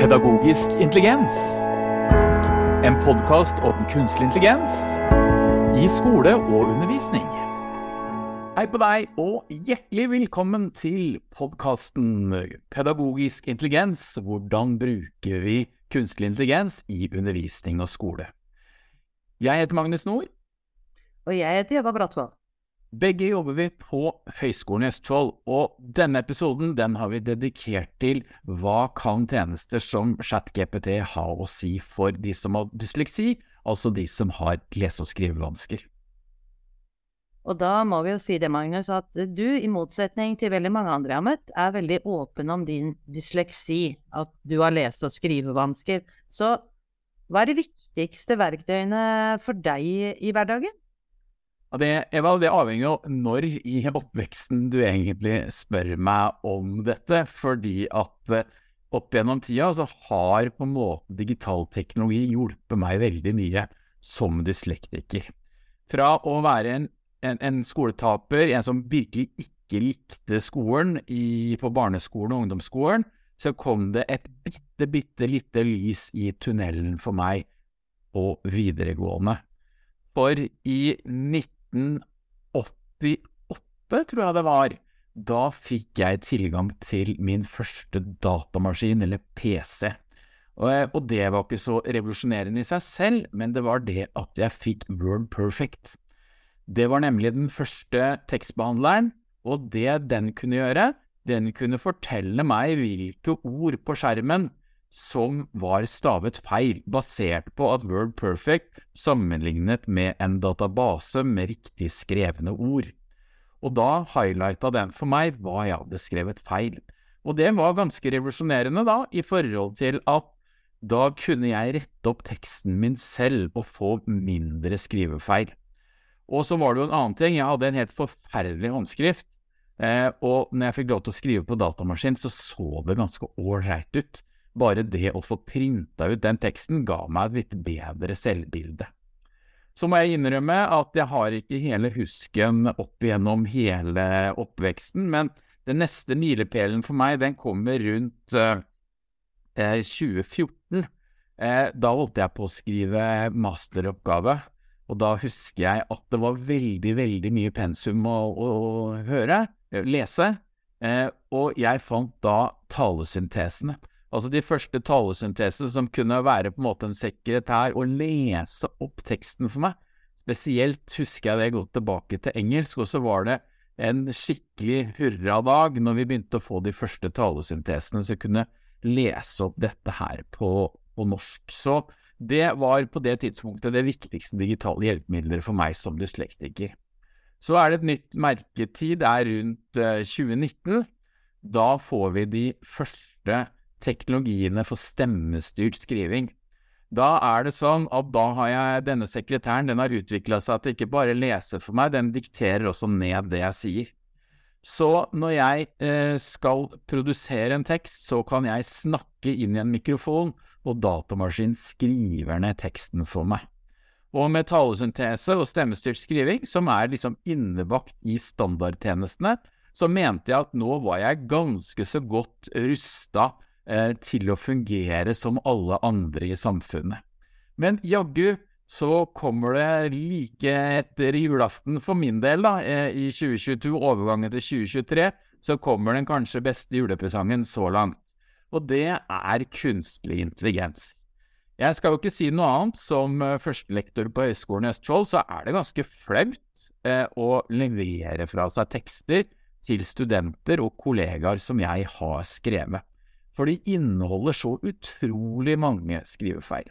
Pedagogisk intelligens. En podkast om kunstig intelligens i skole og undervisning. Hei på deg, og hjertelig velkommen til podkasten Pedagogisk intelligens. Hvordan bruker vi kunstig intelligens i undervisning og skole? Jeg heter Magnus Nord. Og jeg heter Jøda Bratvold. Begge jobber vi på Høgskolen i Østfold, og denne episoden den har vi dedikert til hva kan tjenester som ChatGPT ha å si for de som har dysleksi, altså de som har lese- og skrivevansker. Og da må vi jo si det, Magnus, at du, i motsetning til veldig mange andre jeg har møtt, er veldig åpen om din dysleksi, at du har lese- og skrivevansker. Så hva er de viktigste verktøyene for deg i hverdagen? Det, Eva, det avhenger jo når i oppveksten du egentlig spør meg om dette. Fordi at eh, opp gjennom tida så har på en måte digital teknologi hjulpet meg veldig mye som dyslektiker. Fra å være en, en, en skoletaper, en som virkelig ikke likte skolen i, på barneskolen og ungdomsskolen, så kom det et bitte, bitte lite lys i tunnelen for meg på videregående. For i 19 1988, tror jeg det var, da fikk jeg tilgang til min første datamaskin, eller PC. Og, og det var ikke så revolusjonerende i seg selv, men det var det at jeg fikk Word Perfect. Det var nemlig den første tekstbehandleren, og det den kunne gjøre, den kunne fortelle meg hvilke ord på skjermen som var stavet feil, basert på at Word Perfect sammenlignet med en database med riktig skrevne ord. Og da highlighta den for meg hva jeg hadde skrevet feil. Og det var ganske revolusjonerende, da, i forhold til at da kunne jeg rette opp teksten min selv og få mindre skrivefeil. Og så var det jo en annen ting, jeg hadde en helt forferdelig håndskrift, eh, og når jeg fikk lov til å skrive på datamaskin, så så det ganske ålreit ut. Bare det å få printa ut den teksten ga meg et litt bedre selvbilde. Så må jeg innrømme at jeg har ikke hele husken opp igjennom hele oppveksten, men den neste milepælen for meg, den kommer rundt eh, 2014. Eh, da holdt jeg på å skrive masteroppgave, og da husker jeg at det var veldig, veldig mye pensum å, å, å høre, lese, eh, og jeg fant da talesyntesene. Altså de første talesyntesene som kunne være på en måte en sekretær og lese opp teksten for meg. Spesielt husker jeg det godt tilbake til engelsk, og så var det en skikkelig hurradag når vi begynte å få de første talesyntesene som kunne lese opp dette her på, på norsk. Så det var på det tidspunktet det viktigste digitale hjelpemiddelet for meg som dyslektiker. Så er det et nytt merketid, det er rundt 2019. Da får vi de første teknologiene for stemmestyrt skriving. Da er det sånn at da har jeg denne sekretæren, den har utvikla seg til ikke bare lese for meg, den dikterer også ned det jeg sier. Så når jeg eh, skal produsere en tekst, så kan jeg snakke inn i en mikrofon, og datamaskinen skriver ned teksten for meg. Og med talesyntese og stemmestyrt skriving, som er liksom innebakt i standardtjenestene, så mente jeg at nå var jeg ganske så godt rusta Eh, til å fungere som alle andre i samfunnet. Men jaggu så kommer det like etter julaften for min del, da, eh, i 2022, overgangen til 2023, så kommer den kanskje beste julepresangen så langt. Og det er kunstig intelligens. Jeg skal jo ikke si noe annet. Som eh, førstelektor på Høgskolen i Østfold, så er det ganske flaut å levere fra seg tekster til studenter og kollegaer som jeg har skrevet for de inneholder så utrolig mange skrivefeil.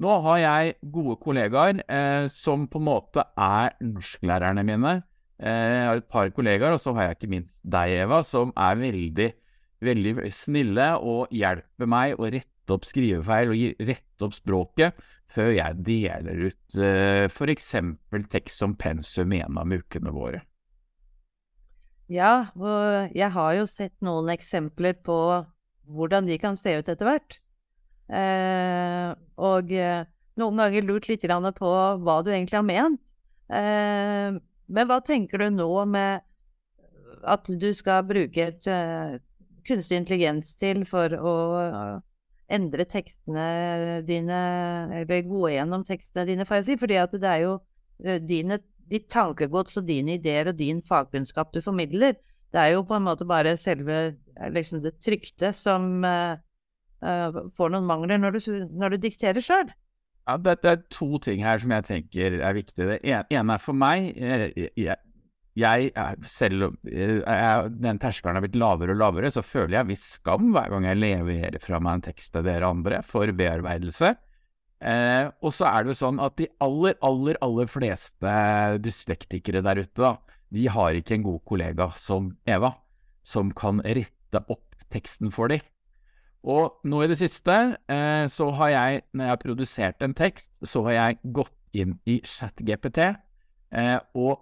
Nå har jeg gode kollegaer eh, som på en måte er norsklærerne mine. Eh, jeg har et par kollegaer, og så har jeg ikke minst deg, Eva, som er veldig, veldig snille og hjelper meg å rette opp skrivefeil og rette opp språket før jeg deler ut eh, f.eks. tekst som pensum i en av ukene våre. Ja, og jeg har jo sett noen eksempler på hvordan de kan se ut etter hvert. Eh, og eh, noen ganger lurt litt på hva du egentlig har ment. Eh, men hva tenker du nå med at du skal bruke et uh, kunstig intelligens til for å uh, endre tekstene dine, eller gå gjennom tekstene dine, får jeg si. Fordi at det er jo uh, dine, ditt tankegods og dine ideer og din fagkunnskap du formidler. Det er jo på en måte bare selve liksom det trykte som uh, uh, får noen mangler når du, når du dikterer sjøl. Ja, det, det, er to ting her som jeg tenker er viktig. Det ene er for meg jeg, jeg, jeg, selv om den terskelen har blitt lavere og lavere, så føler jeg viss skam hver gang jeg leverer fra meg en tekst til dere andre for bearbeidelse. Eh, og så er det jo sånn at de aller, aller, aller fleste dyslektikere der ute, da, de har ikke en god kollega som Eva, som kan rette opp teksten for dem. Og nå i det siste eh, så har jeg, når jeg har produsert en tekst, så har jeg gått inn i ChatGPT eh, og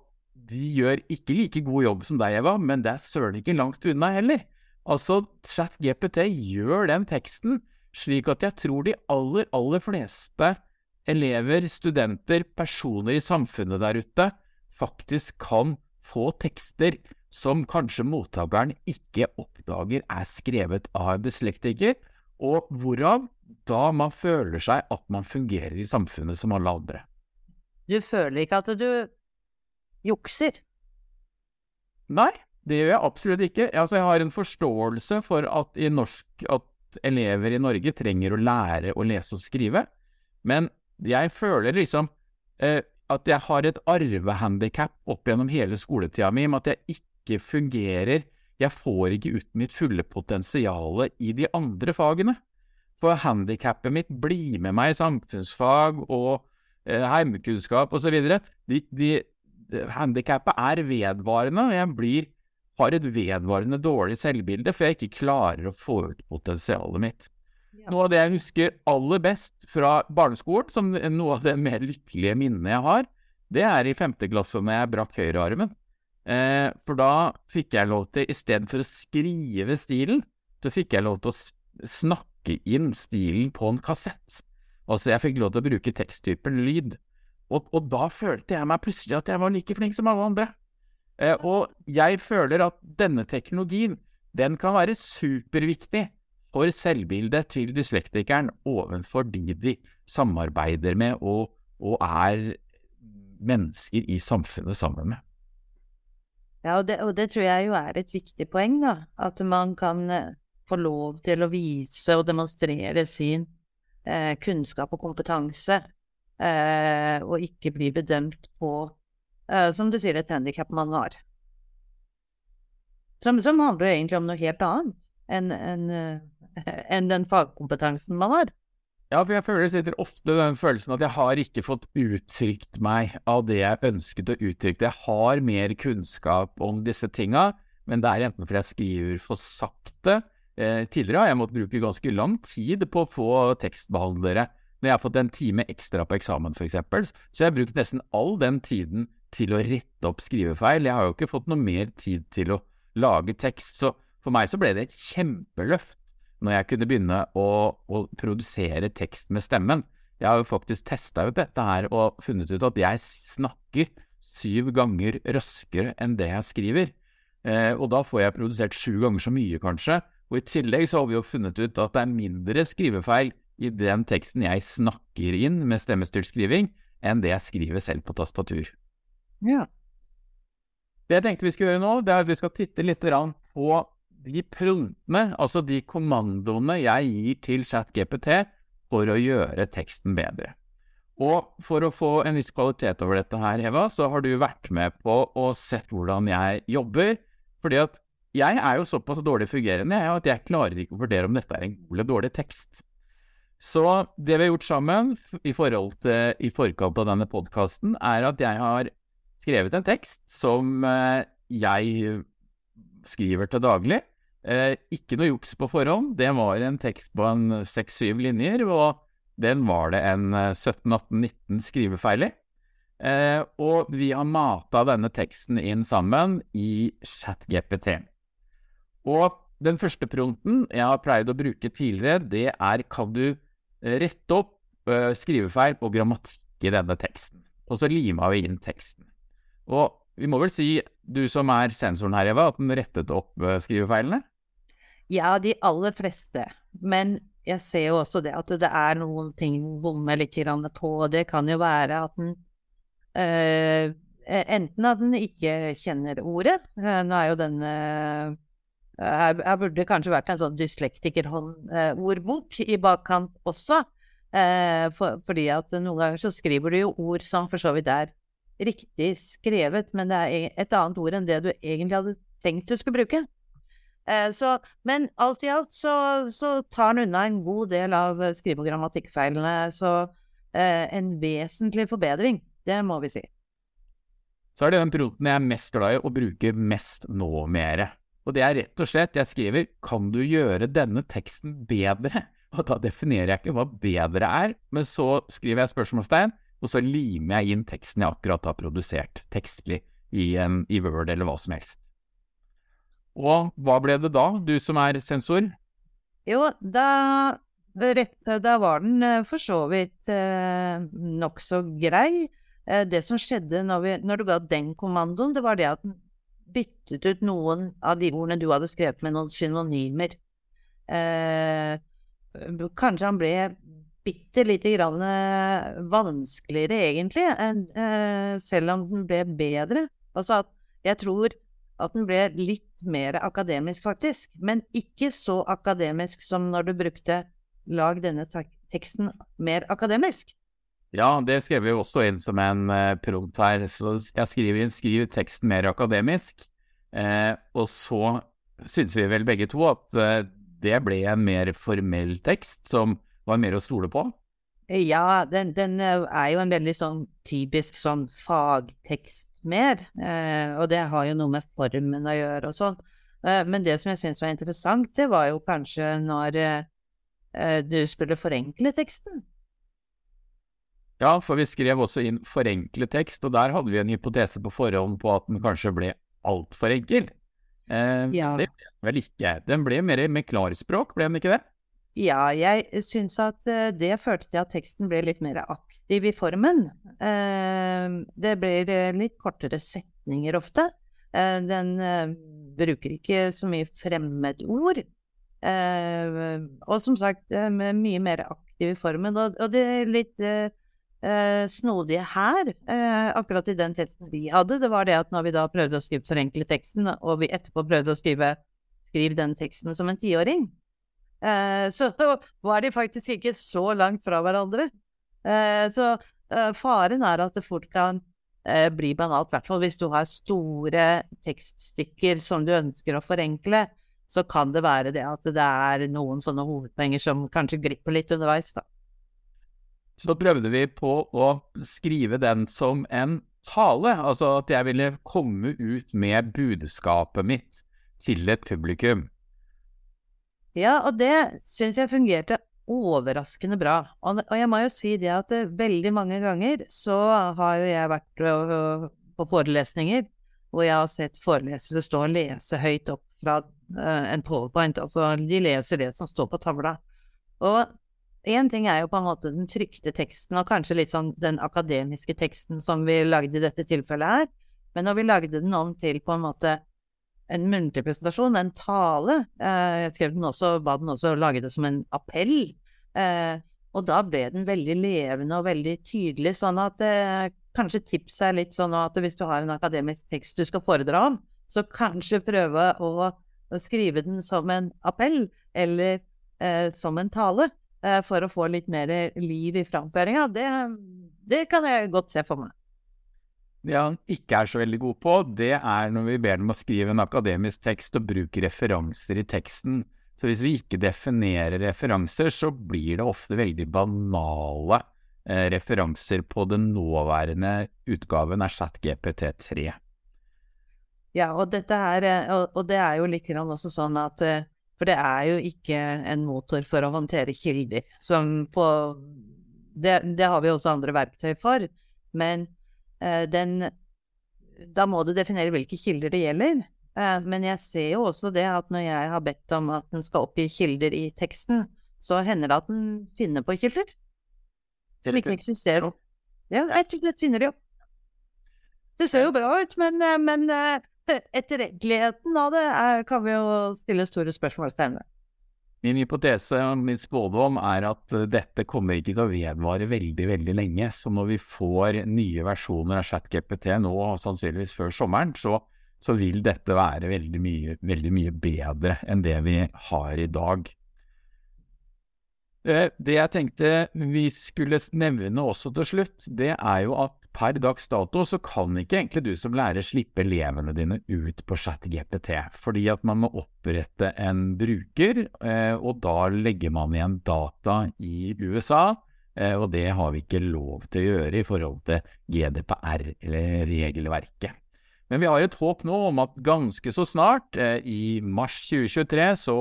de gjør ikke like god jobb som deg, Eva, men det er søren ikke langt unna heller. Altså, ChatGPT gjør den teksten slik at jeg tror de aller, aller fleste elever, studenter, personer i samfunnet der ute faktisk kan få tekster som kanskje mottakeren ikke oppdager er skrevet av en dyslektiker, og hvorav da man føler seg at man fungerer i samfunnet som alle andre. Du føler ikke at du jukser? Nei, det gjør jeg absolutt ikke. Altså, jeg har en forståelse for at, i norsk, at elever i Norge trenger å lære å lese og skrive, men jeg føler liksom eh, at jeg har et arvehandikap opp gjennom hele skoletida mi med at jeg ikke fungerer Jeg får ikke ut mitt fulle potensial i de andre fagene. For handikappet mitt blir med meg i samfunnsfag og eh, heimekunnskap osv. De, de, handikappet er vedvarende, og jeg blir, har et vedvarende dårlig selvbilde, for jeg ikke klarer å få ut potensialet mitt. Noe av det jeg husker aller best fra barneskolen, som noe av det mer lykkelige minnet jeg har, det er i femte klasse når jeg brakk høyrearmen. Eh, for da fikk jeg lov til, istedenfor å skrive stilen, så fikk jeg lov til å snakke inn stilen på en kassett. Altså, jeg fikk lov til å bruke teksttypen lyd. Og, og, da følte jeg meg plutselig at jeg var like flink som alle andre. Eh, og jeg føler at denne teknologien, den kan være superviktig for selvbildet til dyslektikeren overfor de de samarbeider med og, og er mennesker i samfunnet sammen med. Ja, og det, og det, tror jeg jo er et viktig poeng, da. At man kan eh, få lov til å vise og demonstrere sin eh, kunnskap og kompetanse eh, og ikke bli bedømt på, eh, som du sier, et handikap man har. Som, som, handler egentlig om noe helt annet enn en, eh, en den fagkompetansen man har. Ja, for jeg føler det sitter ofte den følelsen at jeg har ikke fått uttrykt meg av det jeg ønsket å uttrykke. Jeg har mer kunnskap om disse tinga, men det er enten fordi jeg skriver for sakte. Eh, tidligere har jeg måttet bruke ganske lang tid på å få tekstbehandlere når jeg har fått en time ekstra på eksamen, f.eks., så jeg har brukt nesten all den tiden til å rette opp skrivefeil. Jeg har jo ikke fått noe mer tid til å lage tekst, så for meg så ble det et kjempeløft når jeg kunne begynne å, å produsere tekst med stemmen. Jeg har jo faktisk testa ut dette her og funnet ut at jeg snakker syv ganger raskere enn det jeg skriver. Eh, og da får jeg produsert sju ganger så mye, kanskje. Og i tillegg så har vi jo funnet ut at det er mindre skrivefeil i den teksten jeg snakker inn med stemmestyrt skriving, enn det jeg skriver selv på tastatur. Ja. Det jeg tenkte vi skulle gjøre nå, det er at vi skal titte litt på de prompene, altså de kommandoene jeg gir til ChatGPT for å gjøre teksten bedre. Og for å få en viss kvalitet over dette her, Eva, så har du vært med på og sett hvordan jeg jobber. Fordi at jeg er jo såpass dårlig fungerende at jeg klarer ikke å vurdere om dette er en god eller dårlig tekst. Så det vi har gjort sammen i, forhold til, i forkant av denne podkasten, er at jeg har skrevet en tekst som eh, jeg skriver til daglig. Eh, ikke noe juks på forhånd. Det var en tekst på en seks-syv linjer, og den var det en 17-18-19 eh, skrivefeil i. og vi har mata denne teksten inn sammen i ChatGPT. Og den første prompten jeg har pleid å bruke tidligere, det er kan du rette opp skrivefeil og grammatikk i denne teksten. Og så lima vi inn teksten. Og vi må vel si, du som er sensoren her, Eva, at den rettet opp uh, skrivefeilene? Ja, de aller fleste. Men jeg ser jo også det at det er noen ting bommer litt på. Det kan jo være at den øh, Enten at den ikke kjenner ordet. Eh, nå er jo denne eh, her, her, burde det kanskje vært en sånn dyslektikerordbok eh, i bakkant også. Eh, for, fordi at noen ganger så skriver du jo ord som for så vidt er riktig skrevet, men det er e, et annet ord enn det du egentlig hadde tenkt du skulle bruke. Eh, så, men alt i alt så, så tar den unna en god del av skrive- og grammatikkfeilene. Så eh, en vesentlig forbedring, det må vi si. Så er det den proten jeg er mest glad i å bruke mest nå mere. Og det er rett og slett, jeg skriver 'Kan du gjøre denne teksten bedre?' Og da definerer jeg ikke hva bedre er, men så skriver jeg spørsmålstegn, og så limer jeg inn teksten jeg akkurat har produsert tekstlig i, en, i Word eller hva som helst. Og hva ble det da, du som er sensor? Jo, da, da var den eh, for så vidt eh, nokså grei. Eh, det som skjedde når, vi, når, du ga den kommandoen, det var det at den byttet ut noen av de ordene du hadde skrevet med noen synonymer. Eh, kanskje han ble bitte lite grann eh, vanskeligere, egentlig, enn, eh, selv om den ble bedre. Altså at jeg tror at den ble litt mer akademisk, faktisk. Men ikke så akademisk som når du brukte 'lag denne teksten mer akademisk'. Ja, det skrev vi også inn som en uh, prompt her. Så jeg skriver inn 'skriv teksten mer akademisk'. Eh, og så syns vi vel begge to at uh, det ble en mer formell tekst som var mer å stole på? Ja, den, den er jo en veldig sånn typisk sånn fagtekst mer. Eh, og det har jo noe med formen å gjøre og sånn. Eh, men det som jeg syns var interessant, det var jo kanskje når eh, du skulle forenkle teksten. Ja, for vi skrev også inn forenkle tekst, og der hadde vi en hypotese på forhånd på at den kanskje ble altfor enkel. Eh, ja. Det ble den vel ikke. Den ble mer med klarspråk, ble den ikke det? Ja, jeg syns at eh, det førte til at teksten ble litt mer aktiv i formen. Eh, det blir eh, litt kortere setninger ofte. Den bruker ikke så mye fremmedord. Og som sagt, mye mer aktiv i formen. Og det er litt snodige her, akkurat i den testen vi hadde, det var det at når vi da prøvde å skrive forenkle teksten, og vi etterpå prøvde å skrive skriv den teksten som en tiåring, Eh, så var de faktisk ikke så langt fra hverandre. Eh, så eh, faren er at det fort kan bli banalt, i hvert fall hvis du har store tekststykker som du ønsker å forenkle. Så kan det være det at det er noen sånne hovedpoenger som kanskje glipper litt underveis, da. Så prøvde vi på å skrive den som en tale, altså at jeg ville komme ut med budskapet mitt til et publikum. Ja, og det syns jeg fungerte overraskende bra. Og, og, jeg må jo si det at eh, veldig mange ganger så har jo jeg vært uh, på forelesninger hvor jeg har sett forelesere stå og lese høyt opp fra uh, en powerpoint. Altså de leser det som står på tavla. Og én ting er jo på en måte den trykte teksten, og kanskje litt sånn den akademiske teksten som vi lagde i dette tilfellet her. Men når vi lagde den om til på en måte en muntlig presentasjon, en tale. Eh, jeg skrev den også, ba den også lage det som en appell. Eh, og da ble den veldig levende og veldig tydelig, sånn at eh, kanskje tipset er litt sånn at hvis du har en akademisk tekst du skal foredra om, så kanskje prøve å, skrive den som en appell, eller eh, som en tale, eh, for å få litt mer liv i framføringa. Det, det kan jeg godt se for meg. Det han ikke er så veldig god på, det er når vi ber dem å skrive en akademisk tekst og bruke referanser i teksten. Så hvis vi ikke definerer referanser, så blir det ofte veldig banale eh, referanser på den nåværende utgaven av ChatGPT3. Ja, og, dette her, eh, og, det er jo litt også sånn at eh, For det er jo ikke en motor for å håndtere kilder. Som på det, det har vi også andre verktøy for. Men den Da må du definere hvilke kilder det gjelder. Eh, men jeg ser jo også det at når jeg har bedt om at den skal oppgi kilder i teksten, så hender det at den finner på kilder. Som ikke eksisterer. Ja, rett og slett finner de opp. Det ser jo bra ut, men, eh, men etterretteligheten av det er, kan vi jo stille store spørsmål ved. Min hypotese og min spådom er at eh, dette kommer ikke til å vedvare veldig, veldig lenge. Så når vi får nye versjoner av ChatGPT nå, sannsynligvis før sommeren, så, så vil dette være veldig mye, veldig mye bedre enn det vi har i dag. Eh, det jeg tenkte vi skulle nevne også til slutt, det er jo at per dags dato så kan ikke egentlig du som lærer slippe elevene dine ut på ChatGPT, fordi at man må opprette en bruker, eh, og da legger man igjen data i USA. Eh, og det har vi ikke lov til å gjøre i forhold til GDPR, eller regelverket. Men vi har et håp nå om at ganske så snart, i mars 2023, så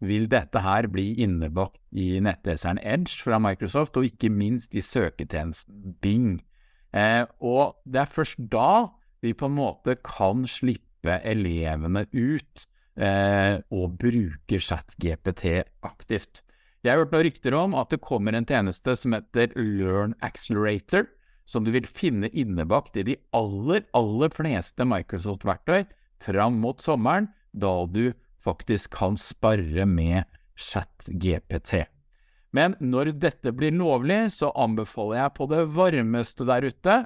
vil dette her bli innebakt i nettleseren Edge fra Microsoft, og ikke minst i søketjenesten Bing. Eh, og det er først da vi på en måte kan slippe elevene ut eh, og bruke ChatGPT aktivt. Jeg har hørt noen rykter om at det kommer en tjeneste som heter Learn Accelerator, som du vil finne innebakt i de aller, aller fleste Microsoft-verktøy fram mot sommeren, da du faktisk kan spare med ChatGPT. Men når dette blir lovlig, så anbefaler jeg på det varmeste der ute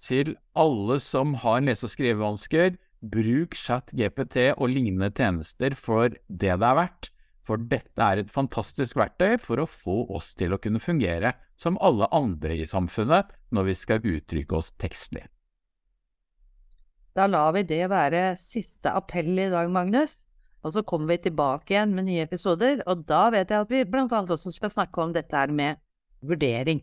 til alle som har lese- og skrivevansker, bruk ChatGPT og lignende tjenester for det det er verdt. For dette er et fantastisk verktøy for å få oss til å kunne fungere som alle andre i samfunnet når vi skal uttrykke oss tekstlig. Da lar vi det være siste appell i dag, Magnus. Og så kommer vi tilbake igjen med nye episoder, og da vet jeg at vi blant annet også skal snakke om dette her med vurdering.